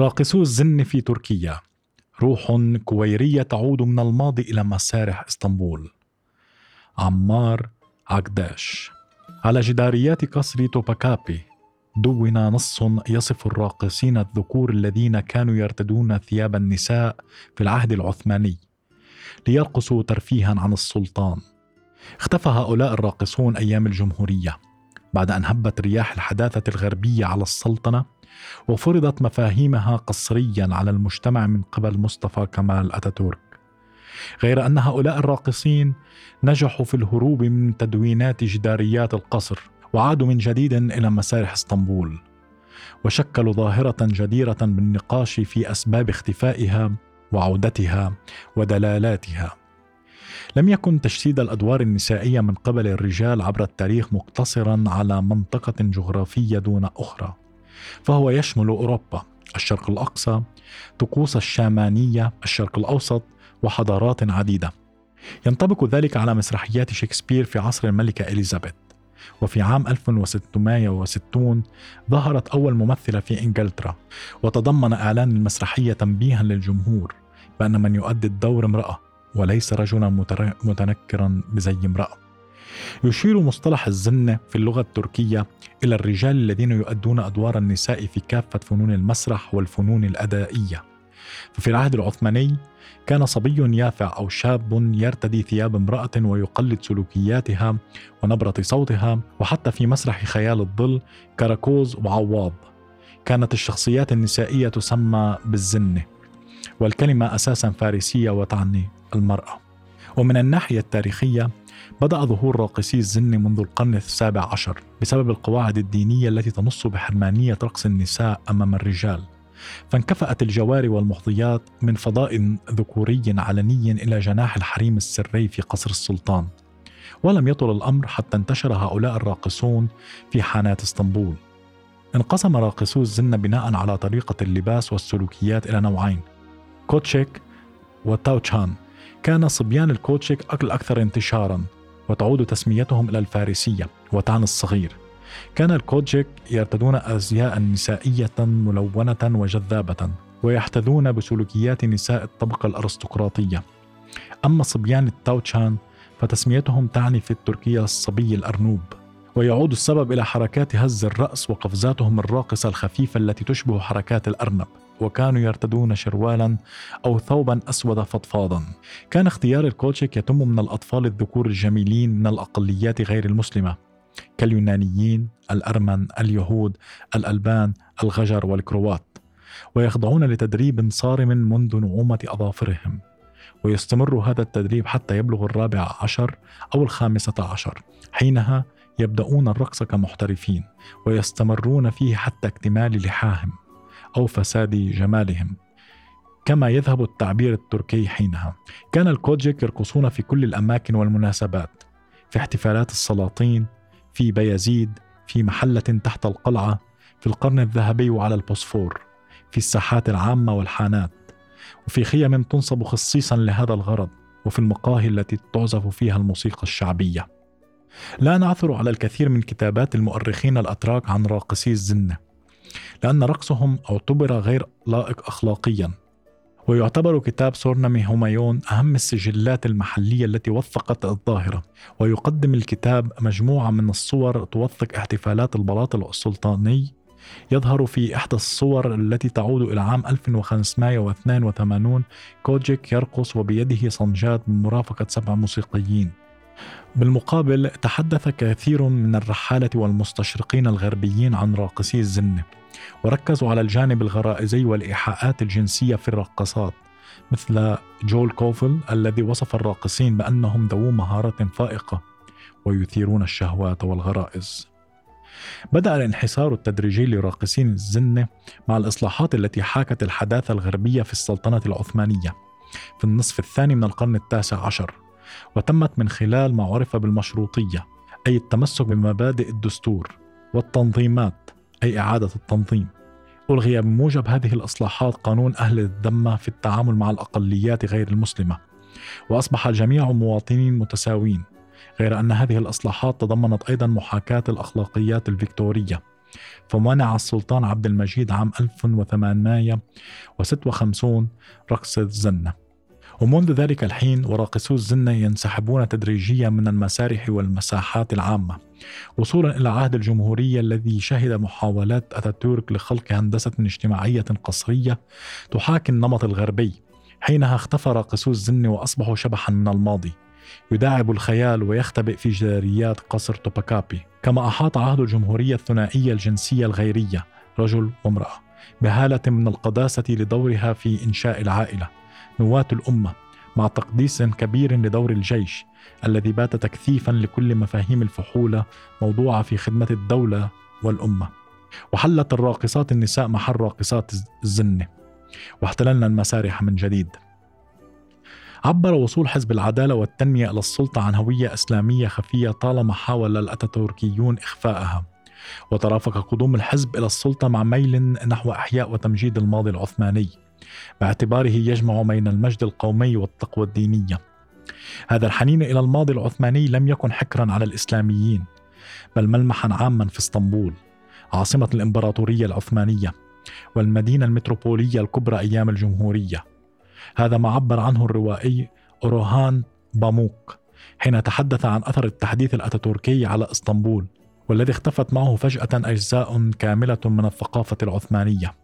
راقصو الزن في تركيا. روح كويرية تعود من الماضي إلى مسارح إسطنبول. عمار عقداش. على جداريات قصر توباكابي دون نص يصف الراقصين الذكور الذين كانوا يرتدون ثياب النساء في العهد العثماني ليرقصوا ترفيها عن السلطان. اختفى هؤلاء الراقصون أيام الجمهورية بعد أن هبت رياح الحداثة الغربية على السلطنة. وفرضت مفاهيمها قصريا على المجتمع من قبل مصطفى كمال أتاتورك. غير أن هؤلاء الراقصين نجحوا في الهروب من تدوينات جداريات القصر وعادوا من جديد إلى مسارح اسطنبول وشكلوا ظاهرة جديرة بالنقاش في أسباب اختفائها وعودتها ودلالاتها. لم يكن تجسيد الأدوار النسائية من قبل الرجال عبر التاريخ مقتصرا على منطقة جغرافية دون أخرى. فهو يشمل أوروبا الشرق الأقصى طقوس الشامانية الشرق الأوسط وحضارات عديدة. ينطبق ذلك على مسرحيات شكسبير في عصر الملكة إليزابيث. وفي عام 1660 ظهرت أول ممثلة في إنجلترا وتضمن إعلان المسرحية تنبيها للجمهور بأن من يؤدي الدور امرأة وليس رجلا متنكرا بزي امرأة. يشير مصطلح الزنة في اللغة التركية إلى الرجال الذين يؤدون أدوار النساء في كافة فنون المسرح والفنون الأدائية. ففي العهد العثماني كان صبي يافع أو شاب يرتدي ثياب امرأة ويقلد سلوكياتها ونبرة صوتها وحتى في مسرح خيال الظل كراكوز وعواض كانت الشخصيات النسائية تسمى بالزنة والكلمة أساسا فارسية وتعني المرأة. ومن الناحية التاريخية بدأ ظهور راقصي الزن منذ القرن السابع عشر بسبب القواعد الدينية التي تنص بحرمانية رقص النساء أمام الرجال. فانكفأت الجواري والمحظيات من فضاء ذكوري علني إلى جناح الحريم السري في قصر السلطان. ولم يطل الأمر حتى انتشر هؤلاء الراقصون في حانات اسطنبول. انقسم راقصو الزنة بناء على طريقة اللباس والسلوكيات إلى نوعين كوتشيك وتاوتشان. كان صبيان الكوتشيك الأكثر انتشارا وتعود تسميتهم إلى الفارسية وتعني الصغير. كان الكوتشيك يرتدون أزياء نسائية ملونة وجذابة ويحتذون بسلوكيات نساء الطبقة الأرستقراطية. أما صبيان التاوتشان فتسميتهم تعني في التركية الصبي الأرنوب ويعود السبب إلى حركات هز الرأس وقفزاتهم الراقصة الخفيفة التي تشبه حركات الأرنب. وكانوا يرتدون شروالا أو ثوبا أسود فضفاضا. كان اختيار الكولشيك يتم من الأطفال الذكور الجميلين من الأقليات غير المسلمة كاليونانيين الأرمن اليهود الألبان الغجر والكروات. ويخضعون لتدريب صارم منذ نعومة أظافرهم. ويستمر هذا التدريب حتى يبلغ الرابع عشر أو الخامسة عشر. حينها يبدأون الرقص كمحترفين ويستمرون فيه حتى اكتمال لحاهم. أو فساد جمالهم. كما يذهب التعبير التركي حينها. كان الكوجيك يرقصون في كل الأماكن والمناسبات في احتفالات السلاطين في بيازيد في محلة تحت القلعة في القرن الذهبي وعلى البوسفور في الساحات العامة والحانات وفي خيم تنصب خصيصا لهذا الغرض وفي المقاهي التي تعزف فيها الموسيقى الشعبية. لا نعثر على الكثير من كتابات المؤرخين الأتراك عن راقصي الزنة. لأن رقصهم اعتبر غير لائق أخلاقيا. ويعتبر كتاب سورنامي هومايون أهم السجلات المحلية التي وثقت الظاهرة. ويقدم الكتاب مجموعة من الصور توثق احتفالات البلاط السلطاني. يظهر في إحدى الصور التي تعود إلى عام 1582 كوجيك يرقص وبيده صنجات بمرافقة سبع موسيقيين. بالمقابل تحدث كثير من الرحالة والمستشرقين الغربيين عن راقصي الزنة وركزوا على الجانب الغرائزي والإيحاءات الجنسية في الرقصات مثل جول كوفل الذي وصف الراقصين بأنهم ذوو مهارة فائقة ويثيرون الشهوات والغرائز. بدأ الانحسار التدريجي لراقصين الزنة مع الإصلاحات التي حاكت الحداثة الغربية في السلطنة العثمانية في النصف الثاني من القرن التاسع عشر. وتمت من خلال ما عرف بالمشروطية أي التمسك بمبادئ الدستور والتنظيمات أي إعادة التنظيم. ألغي بموجب هذه الإصلاحات قانون أهل الذمة في التعامل مع الأقليات غير المسلمة. وأصبح جميع المواطنين متساوين غير أن هذه الإصلاحات تضمنت أيضا محاكاة الأخلاقيات الفيكتورية. فمنع السلطان عبد المجيد عام 1856 رقص الزنة ومنذ ذلك الحين وراقصو الزنة ينسحبون تدريجيا من المسارح والمساحات العامة وصولا إلى عهد الجمهورية الذي شهد محاولات أتاتورك لخلق هندسة اجتماعية قصرية تحاكي النمط الغربي حينها اختفى راقصو الزن وأصبحوا شبحا من الماضي. يداعب الخيال ويختبئ في جداريات قصر توباكابي كما أحاط عهد الجمهورية الثنائية الجنسية الغيرية رجل وامرأة بهالة من القداسة لدورها في إنشاء العائلة. نواة الأمة مع تقديس كبير لدور الجيش الذي بات تكثيفا لكل مفاهيم الفحولة موضوعة في خدمة الدولة والأمة. وحلت الراقصات النساء محل راقصات الزنة واحتللنا المسارح من جديد. عبر وصول حزب العدالة والتنمية إلى السلطة عن هوية إسلامية خفية طالما حاول الأتاتوركيون إخفاءها. وترافق قدوم الحزب إلى السلطة مع ميل نحو إحياء وتمجيد الماضي العثماني. باعتباره يجمع بين المجد القومي والتقوى الدينية. هذا الحنين إلى الماضي العثماني لم يكن حكرا على الإسلاميين بل ملمحا عاما في اسطنبول عاصمة الإمبراطورية العثمانية والمدينة المتروبولية الكبرى أيام الجمهورية. هذا ما عبر عنه الروائي أوروهان باموك حين تحدث عن أثر التحديث الأتاتوركي على إسطنبول والذي اختفت معه فجأة أجزاء كاملة من الثقافة العثمانية.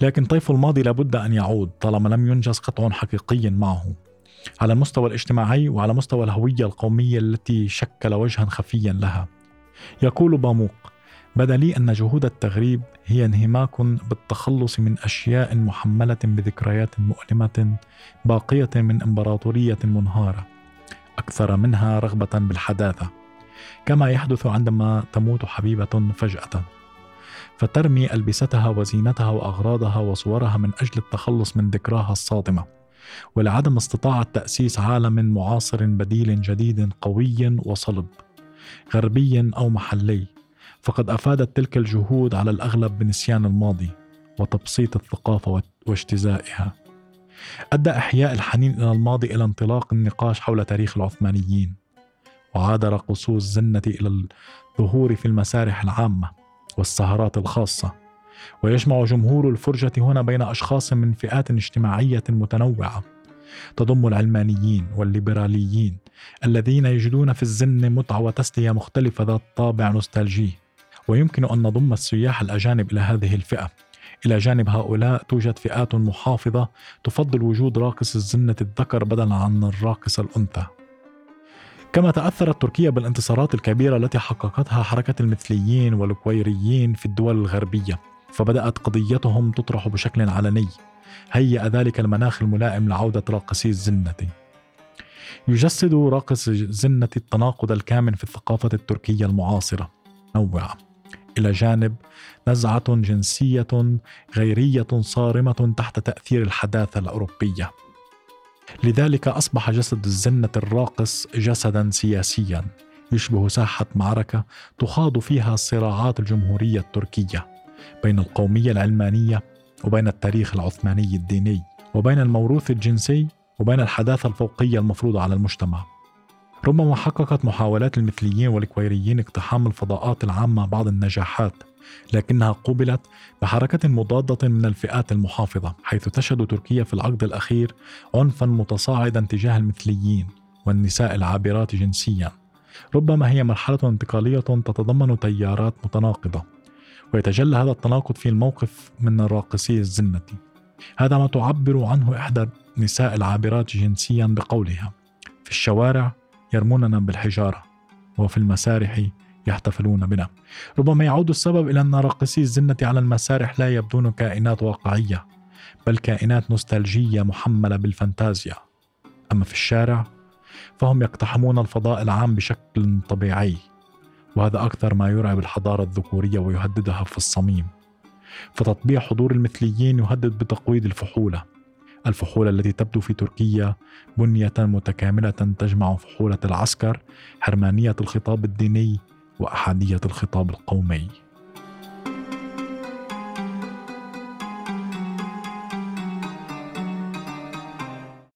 لكن طيف الماضي لابد أن يعود طالما لم ينجز قطع حقيقي معه. على المستوى الاجتماعي وعلى مستوى الهوية القومية التي شكل وجها خفيا لها. يقول باموق بدا لي أن جهود التغريب هي انهماك بالتخلص من أشياء محملة بذكريات مؤلمة باقية من إمبراطورية منهارة أكثر منها رغبة بالحداثة. كما يحدث عندما تموت حبيبة فجأة. فترمي ألبستها وزينتها وأغراضها وصورها من أجل التخلص من ذكراها الصادمة ولعدم استطاعة تأسيس عالم معاصر بديل جديد قوي وصلب غربي أو محلي. فقد أفادت تلك الجهود على الأغلب بنسيان الماضي وتبسيط الثقافة واجتزائها أدى إحياء الحنين إلى الماضي إلى انطلاق النقاش حول تاريخ العثمانيين وعاد رقصو الزنة إلى الظهور في المسارح العامة. والسهرات الخاصة. ويجمع جمهور الفرجة هنا بين أشخاص من فئات اجتماعية متنوعة. تضم العلمانيين والليبراليين الذين يجدون في الزن متعة وتسلية مختلفة ذات طابع نوستالجي. ويمكن أن نضم السياح الأجانب إلى هذه الفئة. إلى جانب هؤلاء توجد فئات محافظة تفضل وجود راقص الزنة الذكر بدلا عن الراقص الأنثى. كما تأثرت تركيا بالانتصارات الكبيرة التي حققتها حركة المثليين والكويريين في الدول الغربية فبدأت قضيتهم تطرح بشكل علني هيأ ذلك المناخ الملائم لعودة راقصي الزنة. يجسد راقص الزنة التناقض الكامن في الثقافة التركية المعاصرة. نوعة إلى جانب نزعة جنسية غيرية صارمة تحت تأثير الحداثة الأوروبية. لذلك أصبح جسد الزنة الراقص جسدا سياسيا يشبه ساحة معركة تخاض فيها صراعات الجمهورية التركية بين القومية العلمانية وبين التاريخ العثماني الديني وبين الموروث الجنسي وبين الحداثة الفوقية المفروضة على المجتمع. ربما حققت محاولات المثليين والكويريين اقتحام الفضاءات العامة بعض النجاحات لكنها قوبلت بحركة مضادة من الفئات المحافظة حيث تشهد تركيا في العقد الأخير عنفا متصاعدا تجاه المثليين والنساء العابرات جنسيا. ربما هي مرحلة انتقالية تتضمن تيارات متناقضة ويتجلى هذا التناقض في الموقف من الراقصي الزنة هذا ما تعبر عنه إحدى النساء العابرات جنسيا بقولها في الشوارع يرموننا بالحجارة وفي المسارح يحتفلون بنا. ربما يعود السبب إلى أن راقصي الزنة على المسارح لا يبدون كائنات واقعية بل كائنات نوستالجية محملة بالفانتازيا. أما في الشارع فهم يقتحمون الفضاء العام بشكل طبيعي وهذا أكثر ما يرعب الحضارة الذكورية ويهددها في الصميم. فتطبيع حضور المثليين يهدد بتقويض الفحولة. الفحولة التي تبدو في تركيا بنية متكاملة تجمع فحولة العسكر حرمانية الخطاب الديني وأحادية الخطاب القومي.